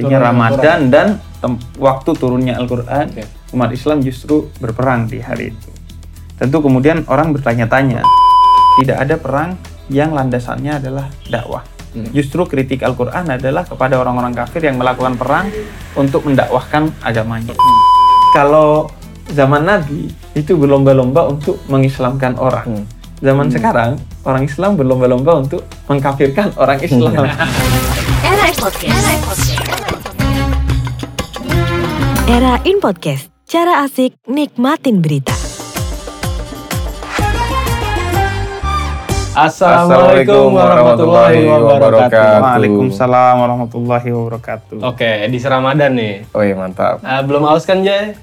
artinya Ramadan dan tem- waktu turunnya Al-Quran, Oke. umat Islam justru berperang di hari itu. Tentu kemudian orang bertanya-tanya, tidak ada perang yang landasannya adalah dakwah. Hmm. Justru kritik Al-Quran adalah kepada orang-orang kafir yang melakukan perang untuk mendakwahkan agamanya. Kalau zaman Nabi itu berlomba-lomba untuk mengislamkan orang. Hmm. Zaman sekarang orang Islam berlomba-lomba untuk mengkafirkan orang Islam. Podcast. Era in Podcast. Cara asik nikmatin berita. Assalamualaikum warahmatullahi wabarakatuh. Waalaikumsalam warahmatullahi wabarakatuh. Oke, edisi Ramadan nih. Oh iya mantap. Ah, belum haus kan Jay?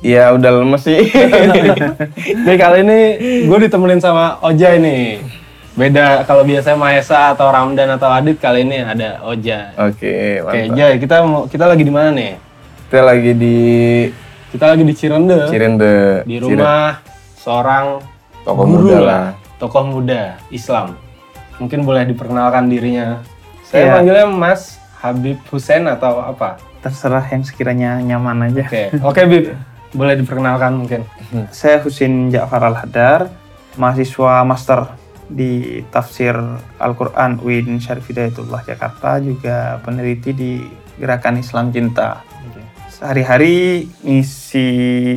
Iya udah lemes sih. Jadi kali ini gue ditemenin sama Oja ini. Beda kalau biasanya Mahesa atau Ramdan atau Adit kali ini ada Oja. Oke Oke, mantap. Jay, kita mau kita lagi di mana nih? Kita lagi di Kita lagi di Cirende. Cirende. Di rumah seorang Tokoh guru muda lah, tokoh muda Islam. Mungkin boleh diperkenalkan dirinya. Saya Iya. panggilnya Mas Habib Hussein atau apa? Terserah yang sekiranya nyaman aja. Oke, oke Bib. Boleh diperkenalkan mungkin. Saya Husin Ja'far Al-Hadar, mahasiswa master di tafsir Al-Quran UIN Syarif Hidayatullah Jakarta, juga peneliti di Gerakan Islam Cinta. Sehari-hari ngisi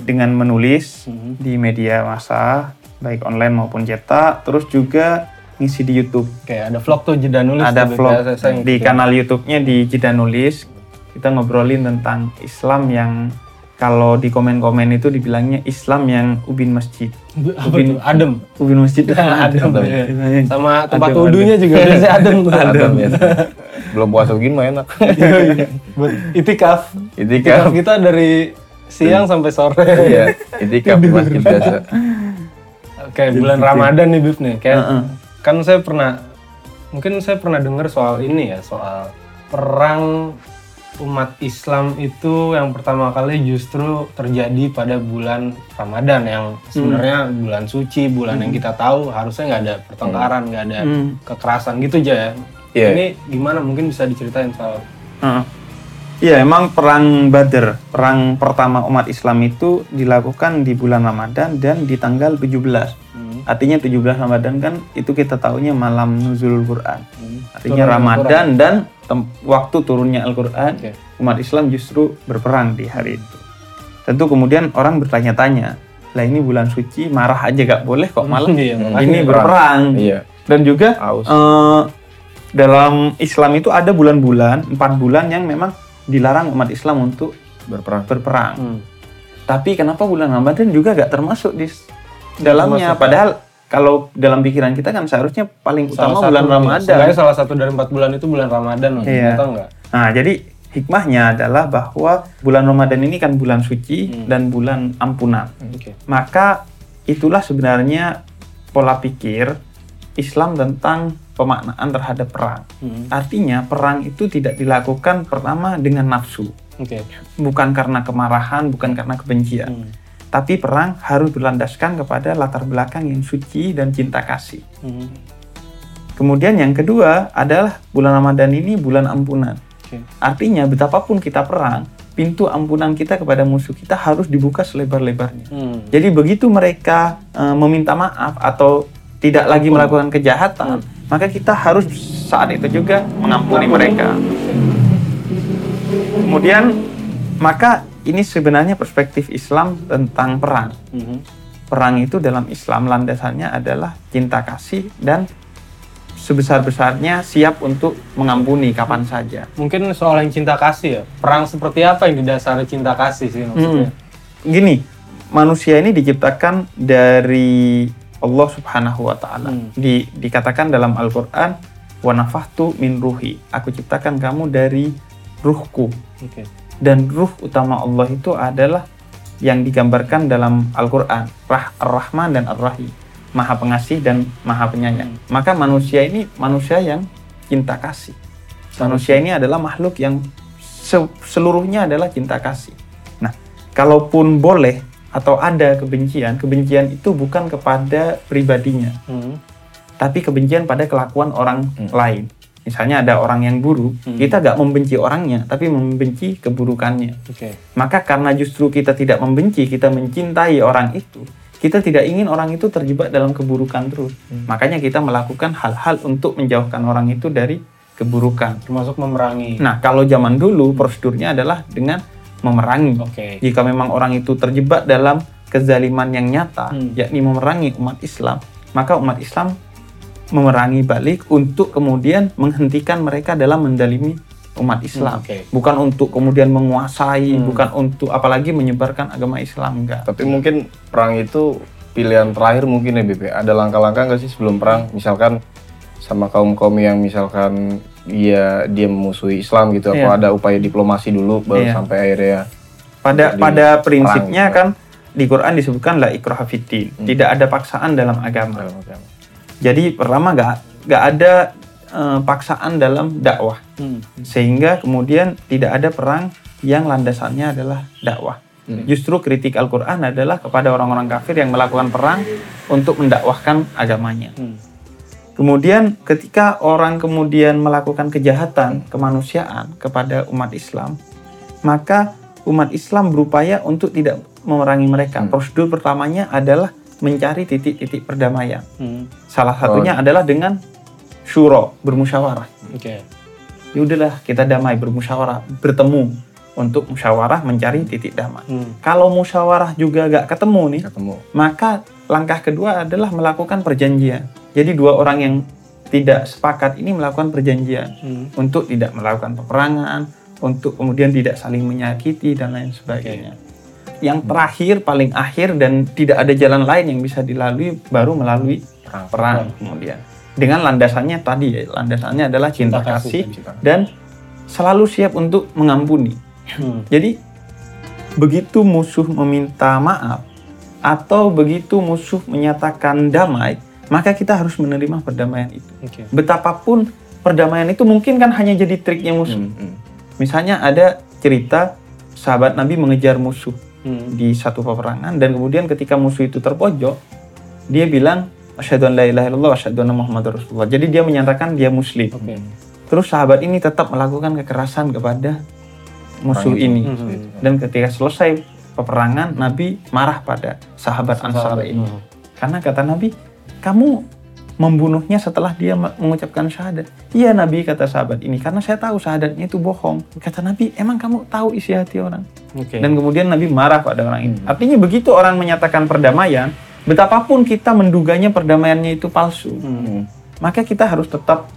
dengan menulis Mhm. di media massa, baik online maupun cetak, terus juga ngisi di YouTube. Oke, ada vlog tuh jeda nulis. Ada vlog saya- di ngikutin. kanal YouTube-nya di Jeda Nulis. Kita ngobrolin tentang Islam yang kalau di komen-komen itu dibilangnya Islam yang ubin masjid. Apa Ubin- tuh? Adem. Ubin masjid Adem. iya. Sama tempat Adem, wudhunya juga biasanya adem. tuh. Adem ya. Belum puasa begini mah enak. Buat itikaf. Itikaf. kita dari siang sampai sore. Iya. Itikaf di masjid biasa. Oke, bulan Ramadan nih Bib nih. Kayak Heeh. kan saya pernah mungkin saya pernah dengar soal ini ya, soal perang umat Islam itu yang pertama kali justru terjadi pada bulan Ramadan yang sebenarnya bulan suci, bulan yang kita tahu harusnya nggak ada pertengkaran, nggak ada Hmm. kekerasan gitu aja ya. Iya. Ini gimana mungkin bisa diceritain soal Heeh. Iya, emang perang Badr, perang pertama umat Islam itu dilakukan di bulan Ramadan dan di tanggal 17. Hmm. Artinya 17 Ramadan kan itu kita tahunya malam nuzulul Quran. Artinya Turun Ramadan dan tem- waktu turunnya Al-Quran, Oke. umat Islam justru berperang di hari itu. Tentu kemudian orang bertanya-tanya, lah ini bulan suci marah aja gak boleh kok malah Iya, makanya ini berperang. Iya. Dan juga Aus. eh, dalam Islam itu ada bulan-bulan, empat bulan yang memang dilarang umat Islam untuk Berperang. berperang. Hmm. Tapi kenapa bulan Ramadan juga gak termasuk di dalamnya? termasuk, Padahal kalau dalam pikiran kita kan seharusnya paling utama Salah bulan satu- Ramadan. Seenggaknya salah satu dari empat bulan itu bulan Ramadan loh. Iya. Nah, jadi hikmahnya adalah bahwa bulan Ramadan ini kan bulan suci Hmm. dan bulan ampunan. Oke. Maka itulah sebenarnya pola pikir Islam tentang pemaknaan terhadap perang. Hmm. Artinya perang itu tidak dilakukan pertama dengan nafsu, Oke. bukan karena kemarahan, bukan karena kebencian. Hmm. Tapi perang harus berlandaskan kepada latar belakang yang suci dan cinta kasih. Hmm. Kemudian yang kedua adalah bulan Ramadan ini bulan ampunan. Oke. Artinya betapapun kita perang, pintu ampunan kita kepada musuh kita harus dibuka selebar-lebarnya. Hmm. Jadi begitu mereka eh, meminta maaf atau tidak lagi melakukan kejahatan, maka kita harus saat itu juga mengampuni mereka. Kemudian maka ini sebenarnya perspektif Islam tentang perang. Mhm. Perang itu dalam Islam landasannya adalah cinta kasih dan sebesar-besarnya siap untuk mengampuni kapan saja. Mungkin soal yang cinta kasih ya. Perang seperti apa yang didasari cinta kasih sih maksudnya? Gini, manusia ini diciptakan dari Allah Subhanahu wa taala. Hmm. Di, dikatakan dalam Al-Qur'an, "Wa nafahtu min ruhi." Aku ciptakan kamu dari ruhku. Oke. Dan ruh utama Allah itu adalah yang digambarkan dalam Al-Qur'an, Rah, Ar-Rahman dan Ar-Rahim. Maha pengasih dan maha penyayang. Maka manusia ini manusia yang cinta kasih. Manusia ini adalah makhluk yang se- seluruhnya adalah cinta kasih. Nah, kalaupun boleh atau ada kebencian, kebencian itu bukan kepada pribadinya, Hmm. tapi kebencian pada kelakuan orang lain. misalnya ada orang yang buruk, Hmm. kita gak membenci orangnya, tapi membenci keburukannya. Oke. Maka karena justru kita tidak membenci, kita mencintai orang itu, kita tidak ingin orang itu terjebak dalam keburukan terus. Hmm. Makanya kita melakukan hal-hal untuk menjauhkan orang itu dari keburukan. Termasuk memerangi. Nah, kalau zaman dulu prosedurnya adalah dengan memerangi. Oke. Jika memang orang itu terjebak dalam kezaliman yang nyata, Hmm. yakni memerangi umat Islam, maka umat Islam memerangi balik untuk kemudian menghentikan mereka dalam mendalimi umat Islam. Hmm, oke. Bukan untuk kemudian menguasai, Hmm. bukan untuk apalagi menyebarkan agama Islam enggak. Tapi mungkin perang itu pilihan terakhir mungkin ya BP. Ada langkah-langkah nggak sih sebelum perang? Misalkan sama kaum-kaum yang misalkan dia dia memusuhi Islam gitu. Iya. Apa ada upaya diplomasi dulu baru Iya. sampai akhirnya Pada pada prinsipnya perang kan di Quran disebutkan la ikraha fiddin. Hmm. Tidak ada paksaan dalam agama. dalam agama. Jadi pertama nggak nggak ada eh, paksaan dalam dakwah. Hmm. sehingga kemudian tidak ada perang yang landasannya adalah dakwah. Hmm. Justru kritik Al-Quran adalah kepada orang-orang kafir yang melakukan perang untuk mendakwahkan agamanya. Hmm. Kemudian ketika orang kemudian melakukan kejahatan kemanusiaan kepada umat Islam, maka umat Islam berupaya untuk tidak memerangi mereka. Hmm. Prosedur pertamanya adalah mencari titik-titik perdamaian. Hmm. Salah satunya adalah dengan syuro, bermusyawarah Oke. ya udahlah kita damai bermusyawarah bertemu untuk musyawarah mencari titik damai Hmm. kalau musyawarah juga gak ketemu nih Ketemu. maka langkah kedua adalah melakukan perjanjian jadi dua orang yang tidak sepakat ini melakukan perjanjian Hmm. untuk tidak melakukan peperangan untuk kemudian tidak saling menyakiti dan lain sebagainya yang terakhir paling akhir dan tidak ada jalan lain yang bisa dilalui baru melalui Perang. perang kemudian dengan landasannya tadi ya landasannya adalah cinta, Cinta kasih, kasih, dan selalu siap untuk mengampuni Hmm. jadi begitu musuh meminta maaf atau begitu musuh menyatakan damai maka kita harus menerima perdamaian itu Oke. betapapun perdamaian itu mungkin kan hanya jadi triknya musuh Hmm, hmm. misalnya ada cerita sahabat Nabi mengejar musuh Hmm. di satu peperangan dan kemudian ketika musuh itu terpojok dia bilang asyhadu an la ilaha illallah wa asyhadu anna muhammadar rasulullah jadi dia menyatakan dia muslim Oke. terus sahabat ini tetap melakukan kekerasan kepada musuh Perang ini Hmm. dan ketika selesai peperangan Nabi marah pada sahabat Ansar Sahabat. ini Hmm. karena kata Nabi kamu membunuhnya setelah dia mengucapkan syahadat iya Nabi kata sahabat ini karena saya tahu syahadatnya itu bohong kata Nabi emang kamu tahu isi hati orang Oke. dan kemudian Nabi marah pada orang ini. Hmm. Artinya begitu orang menyatakan perdamaian, betapapun kita menduganya perdamaiannya itu palsu, Hmm. Maka kita harus tetap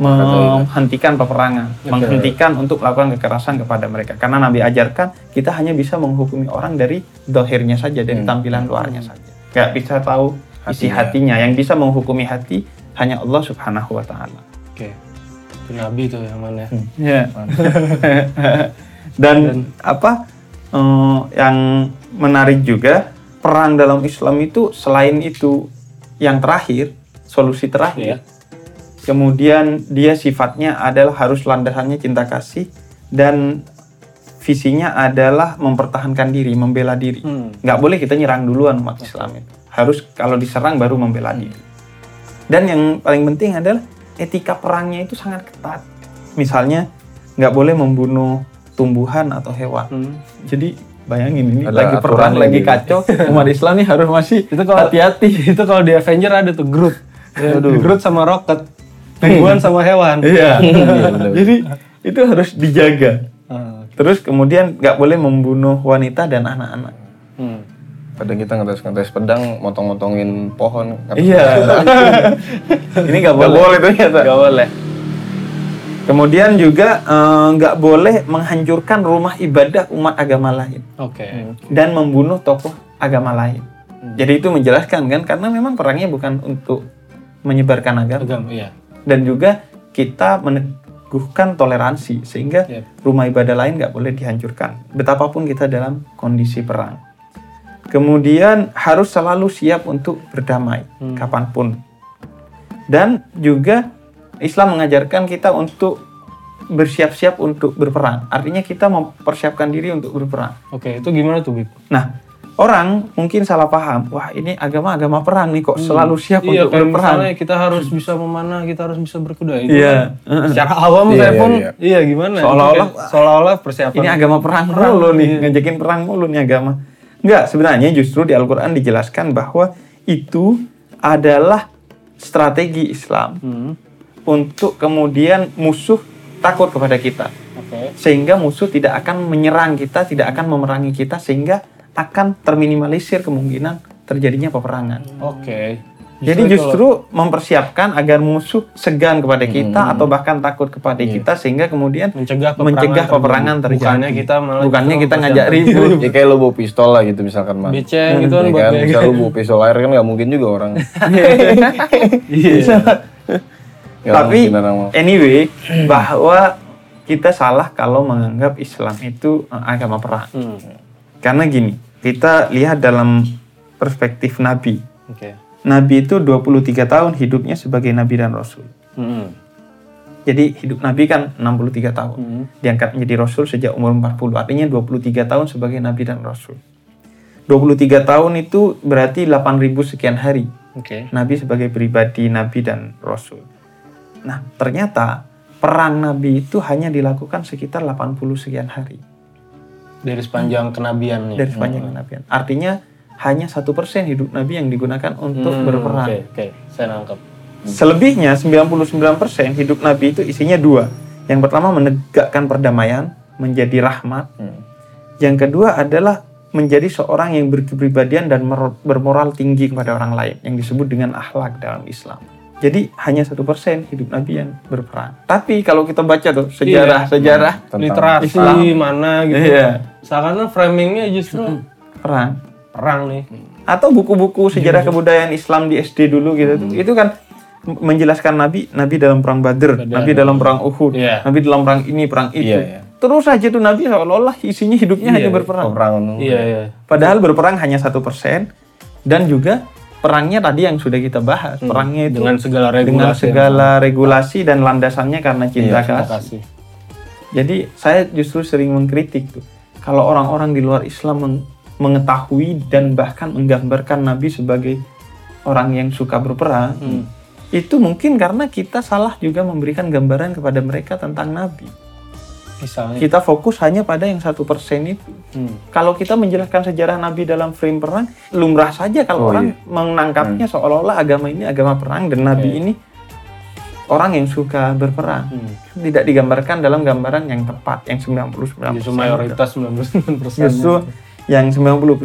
menghentikan peperangan, Oke. menghentikan untuk melakukan kekerasan kepada mereka. Karena Nabi ajarkan kita hanya bisa menghukumi orang dari dohirnya saja, dari Hmm. tampilan luarnya saja. Gak bisa tahu isi Hatinya. hatinya. Yang bisa menghukumi hati hanya Allah Subhanahu Wa Taala. Oke. Itu nabi tuh yang mana? Ya. Dan, apa eh, yang menarik juga perang dalam Islam itu selain itu yang terakhir solusi terakhir. Kemudian dia sifatnya adalah harus landasannya cinta kasih dan visinya adalah mempertahankan diri, membela diri. Hmm. Nggak boleh kita nyerang duluan umat Islam itu. Harus kalau diserang baru membela diri. Dan yang paling penting adalah etika perangnya itu sangat ketat. Misalnya nggak boleh membunuh tumbuhan atau hewan. Hmm. Jadi bayangin ini Ada lagi perang, lagi gitu. kacau, umat Islam nih harus masih Itu kalau- hati-hati. itu kalau di Avenger ada tuh Groot. Aduh. Groot sama Rocket. Tumbuhan sama hewan. Iya. benar. Jadi itu harus dijaga. Ah, Terus kemudian nggak boleh membunuh wanita dan anak-anak. hmm. Kadang kita ngetes-ngetes pedang, motong-motongin pohon. Iya. Ini nggak boleh. boleh ternyata. Nggak boleh. Kemudian juga eh, nggak boleh menghancurkan rumah ibadah umat agama lain Oke. dan membunuh tokoh agama lain. Hmm. Jadi itu menjelaskan kan karena memang perangnya bukan untuk menyebarkan agama Agama, iya. dan juga kita meneguhkan toleransi sehingga Yep. rumah ibadah lain nggak boleh dihancurkan betapapun kita dalam kondisi perang. Kemudian harus selalu siap untuk berdamai Hmm. kapan pun. Dan juga Islam mengajarkan kita untuk bersiap-siap untuk berperang. Artinya kita mempersiapkan diri untuk berperang. Oke, itu gimana tuh, Bib? Nah, orang mungkin salah paham. Wah, ini agama-agama perang nih kok selalu siap iya, untuk kayak berperang. misalnya kita harus bisa memanah, kita harus bisa berkuda. Itu Iya. kan secara awam Iya, saya iya, pun, iya. iya, gimana? Itu Seolah-olah- seolah-olah persiapan. Ini agama perang mulu nih, ngajakin perang mulu nih agama. Enggak, sebenarnya justru di Al-Qur'an dijelaskan bahwa itu adalah strategi Islam Hmm, untuk kemudian musuh takut kepada kita. Oke. Sehingga musuh tidak akan menyerang kita, tidak akan memerangi kita sehingga akan terminimalisir kemungkinan terjadinya peperangan. Oke. Jadi kalau- justru mempersiapkan agar musuh segan kepada kita atau bahkan takut kepada kita sehingga kemudian mencegah peperangan, mencegah peperangan terjadi. Bukannya kita malah bukannya kita ngajak ribut. Ya kayak lo bawa pistol lah gitu misalkan man. beceng gitu kan Ya buat kan, kayak misal lo bawa pistol air kan nggak mungkin juga orang. Iya. Tapi anyway bahwa kita salah kalau menganggap Islam itu eh, agama perang. Hmm, Karena gini, kita lihat dalam perspektif Nabi. Oke. Nabi itu 23 tahun hidupnya sebagai Nabi dan Rasul. Hmm, Jadi hidup Nabi kan 63 tahun. hmm, Diangkat menjadi Rasul sejak umur 40. Artinya 23 tahun sebagai Nabi dan Rasul. 23 tahun itu berarti 8.000 sekian hari. Oke. Nabi sebagai pribadi Nabi dan Rasul. Nah, ternyata perang Nabi itu hanya dilakukan sekitar 80 sekian hari Dari sepanjang kenabiannya. dari sepanjang kenabian. Artinya hanya satu persen hidup Nabi yang digunakan untuk Hmm, berperang. Oke, oke. Saya nangkep. Selebihnya 99% hidup Nabi itu isinya dua. Yang pertama menegakkan perdamaian, menjadi rahmat. Hmm. Yang kedua adalah menjadi seorang yang berkepribadian dan bermoral tinggi kepada orang lain, yang disebut dengan akhlak dalam Islam. Jadi hanya satu persen hidup Nabi yang berperang. Tapi kalau kita baca tuh sejarah sejarah Tentang Literasi Islam. mana gitu. Iya. Seakan-akan framingnya justru perang perang nih. atau buku-buku sejarah kebudayaan Islam di SD dulu gitu tuh, itu kan menjelaskan Nabi Nabi dalam perang Badr, Badar. Nabi dalam perang Uhud, Iya. Nabi dalam perang ini perang itu. Iya, iya. Terus aja tuh Nabi seolah-olah isinya hidupnya Iya, hanya berperang. Peperangan. Iya, iya. Padahal berperang hanya satu persen dan juga perangnya tadi yang sudah kita bahas. Perangnya itu dengan segala regulasi. dengan segala regulasi dan landasannya karena cinta Iya, kasih. kasih. Jadi saya justru sering mengkritik tuh kalau orang-orang di luar Islam meng- mengetahui dan bahkan menggambarkan Nabi sebagai orang yang suka berperang. Hmm. Itu mungkin karena kita salah juga memberikan gambaran kepada mereka tentang Nabi. Misalnya. Kita fokus hanya pada yang satu persen itu. Hmm. Kalau kita menjelaskan sejarah Nabi dalam frame perang, lumrah saja kalau Oh, orang iya. menangkapnya seolah-olah agama ini agama perang dan Nabi Oke. ini orang yang suka berperang. Hmm. Tidak digambarkan dalam gambaran yang tepat, yang 99%. Justru mayoritas 99 persen. Justru yang 99%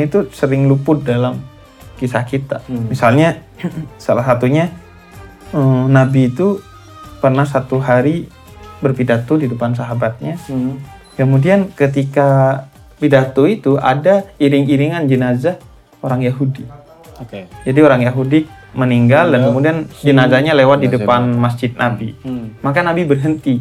itu sering luput dalam kisah kita. Hmm. Misalnya salah satunya eh, Nabi itu pernah satu hari berpidato di depan sahabatnya Hmm. Kemudian ketika pidato itu ada iring-iringan jenazah orang Yahudi. Oke. Jadi orang Yahudi meninggal dan kemudian jenazahnya lewat di depan masjid Nabi. Hmm. Maka Nabi berhenti.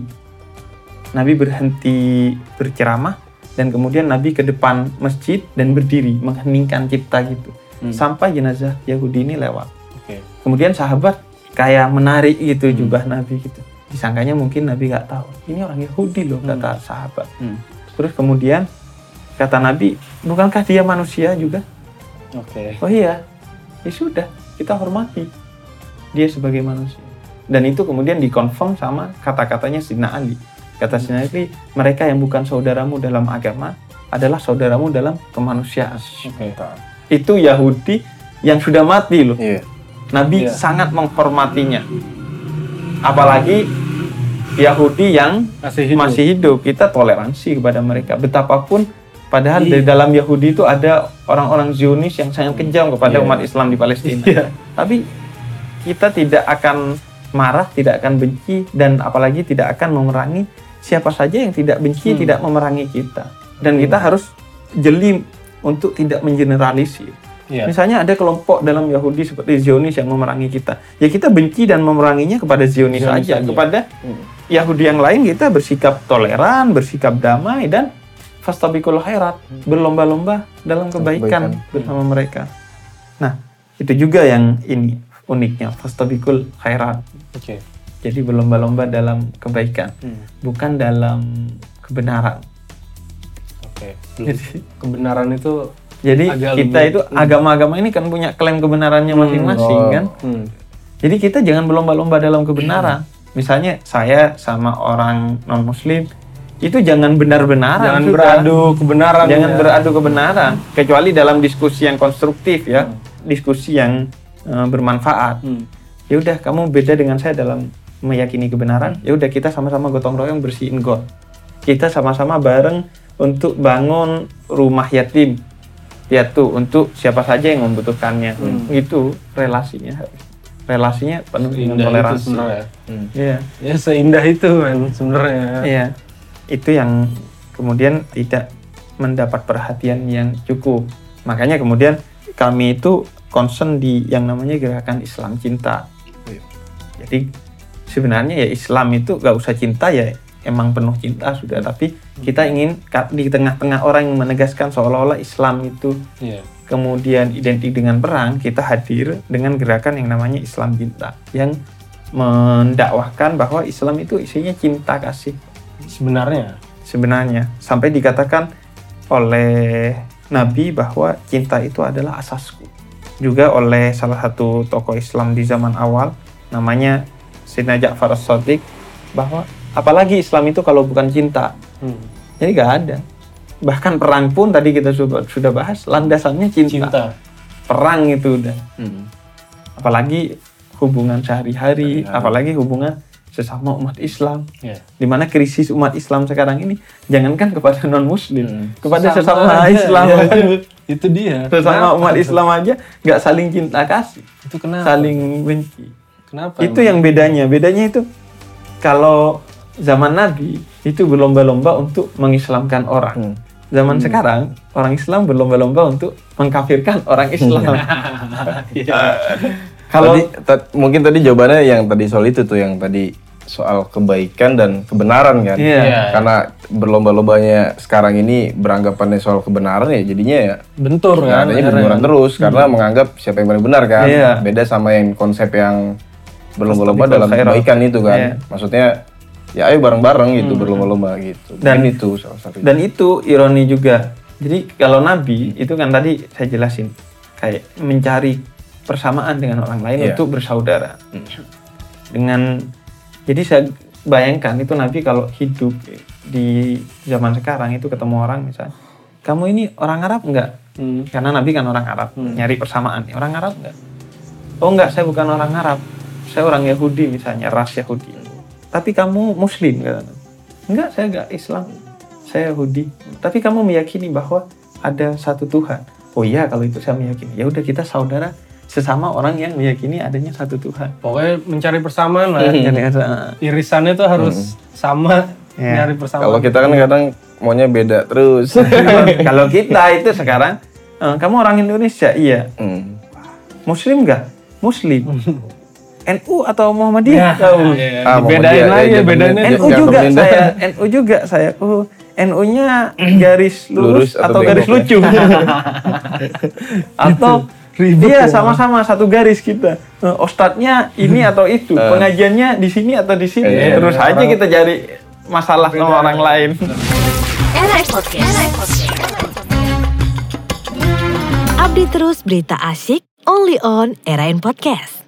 Nabi berhenti berceramah dan kemudian Nabi ke depan masjid dan berdiri mengheningkan cipta gitu. Hmm. Sampai jenazah Yahudi ini lewat. Oke. Kemudian sahabat kayak menarik gitu jubah Nabi gitu. Disangkanya mungkin Nabi nggak tahu. Ini orang Yahudi loh kata sahabat. Hmm. Terus kemudian kata Nabi, bukankah dia manusia juga? Oke. Oh iya, ya sudah kita hormati dia sebagai manusia. Dan itu kemudian dikonfirm sama kata-katanya Sidna Ali. Kata Sidna Ali, mereka yang bukan saudaramu dalam agama adalah saudaramu dalam kemanusiaan. Oke. Itu Yahudi yang sudah mati loh. Iya. Nabi Iya. sangat menghormatinya. Apalagi Yahudi yang Masih hidup. masih hidup, kita toleransi kepada mereka. Betapapun padahal di Iya. dalam Yahudi itu ada orang-orang Zionis yang sangat kejam kepada Iya. umat Islam di Palestina. Iya. Tapi kita tidak akan marah, tidak akan benci dan apalagi tidak akan memerangi siapa saja yang tidak benci, Hmm. tidak memerangi kita. Dan kita harus jeli untuk tidak mengeneralisir. Iya. Misalnya ada kelompok dalam Yahudi seperti Zionis yang memerangi kita. Ya kita benci dan memeranginya kepada Zionis, Zionis saja. saja. Kepada Hmm. Yahudi yang lain kita bersikap toleran, bersikap damai dan fastabikul khairat, berlomba-lomba dalam kebaikan, Kebaikan. bersama mereka. Nah, itu juga yang ini uniknya fastabikul khairat. Oke. Jadi berlomba-lomba dalam kebaikan, Hmm. bukan dalam kebenaran. Oke. Belum. Kebenaran itu Jadi Agak kita lebih- itu agama-agama ini kan punya klaim kebenarannya masing-masing oh. kan. Hmm. Jadi kita jangan berlomba-lomba dalam kebenaran. Misalnya saya sama orang non muslim itu jangan benar-benaran Jangan sudah. beradu kebenaran. jangan ya. beradu kebenaran kecuali dalam diskusi yang konstruktif ya diskusi yang eh, bermanfaat Hmm. ya udah kamu beda dengan saya dalam meyakini kebenaran ya udah kita sama-sama gotong royong bersihin got kita sama-sama bareng untuk bangun rumah yatim piatu untuk siapa saja yang membutuhkannya itu relasinya relasinya penuh dengan toleransi sebenarnya. Iya. Ya seindah itu men sebenarnya. Iya, itu yang kemudian tidak mendapat perhatian yang cukup. Makanya kemudian kami itu concern di yang namanya gerakan Islam cinta. Iya. Jadi sebenarnya ya Islam itu gak usah cinta ya emang penuh cinta sudah. Tapi kita ingin ka- di tengah-tengah orang yang menegaskan seolah-olah Islam itu Iya. kemudian identik dengan perang, kita hadir dengan gerakan yang namanya Islam cinta yang mendakwahkan bahwa Islam itu isinya cinta kasih Sebenarnya. sebenarnya sampai dikatakan oleh Nabi bahwa cinta itu adalah asasku juga oleh salah satu tokoh Islam di zaman awal namanya Sayyidina Ja'far as-Sadiq bahwa apalagi Islam itu kalau bukan cinta Hmm. jadi gak ada bahkan perang pun tadi kita sudah sudah bahas landasannya cinta, Cinta. perang itu udah Hmm. apalagi hubungan sehari-hari apalagi hubungan sesama umat Islam Ya. di mana krisis umat Islam sekarang ini jangankan kepada non muslim Hmm. kepada Sama sesama aja, Islam ya. aja. itu dia. sesama Kenapa umat? Islam aja nggak saling cinta kasih Itu kenapa? saling benci Kenapa? itu yang bedanya bedanya itu kalau zaman Nabi itu berlomba-lomba untuk mengislamkan orang Hmm. zaman sekarang orang Islam berlomba-lomba untuk mengkafirkan orang Islam kalau Tadi, ta- mungkin tadi jawabannya yang tadi soal itu tuh yang tadi soal kebaikan dan kebenaran kan. Iya. Iya. Karena berlomba-lombanya sekarang ini beranggapannya soal kebenaran ya jadinya ya bentur kan? adanya benturan terus karena menganggap siapa yang paling benar kan. Iya. Beda sama yang konsep yang berlomba-lomba dalam khairat. kebaikan itu kan. Iya. Maksudnya ya ayo bareng-bareng gitu berlomba-lomba gitu. Dan- Dan itu salah satu. dan itu ironi juga jadi kalau Nabi itu kan tadi saya jelasin kayak mencari persamaan dengan orang lain Iya. untuk bersaudara dengan jadi saya bayangkan itu Nabi kalau hidup di zaman sekarang itu ketemu orang misalnya kamu ini orang Arab enggak Hmm. karena Nabi kan orang Arab nyari persamaan orang Arab enggak oh enggak saya bukan orang Arab saya orang Yahudi misalnya ras Yahudi tapi kamu Muslim Nabi. enggak saya enggak Islam saya Yahudi tapi kamu meyakini bahwa ada satu Tuhan oh iya kalau itu saya meyakini ya udah kita saudara sesama orang yang meyakini adanya satu Tuhan Pokoknya mencari persamaan lah. Jadi ada- Irisannya tuh harus sama. Iya. Nyari persamaan. Kalau kita kan kadang maunya beda terus. kalau kita itu sekarang eh, kamu orang Indonesia iya Hmm. Muslim enggak Muslim NU atau Muhammadiyah? Tahu. Iya, Ah, dibedain Muhammadiyah, lagi ya, bedanya. jangan NU juga saya. NU juga saya. Oh NU-nya garis lurus, Lurus atau atau garis ya? lucu. Atau Ribet iya ya. sama-sama satu garis kita. Eh, Ustadznya ini atau itu pengajiannya di sini atau di sini. Iya, terus iya. aja kita cari masalah sama orang lain. Era Podcast. Update terus berita asyik only on Era in Podcast.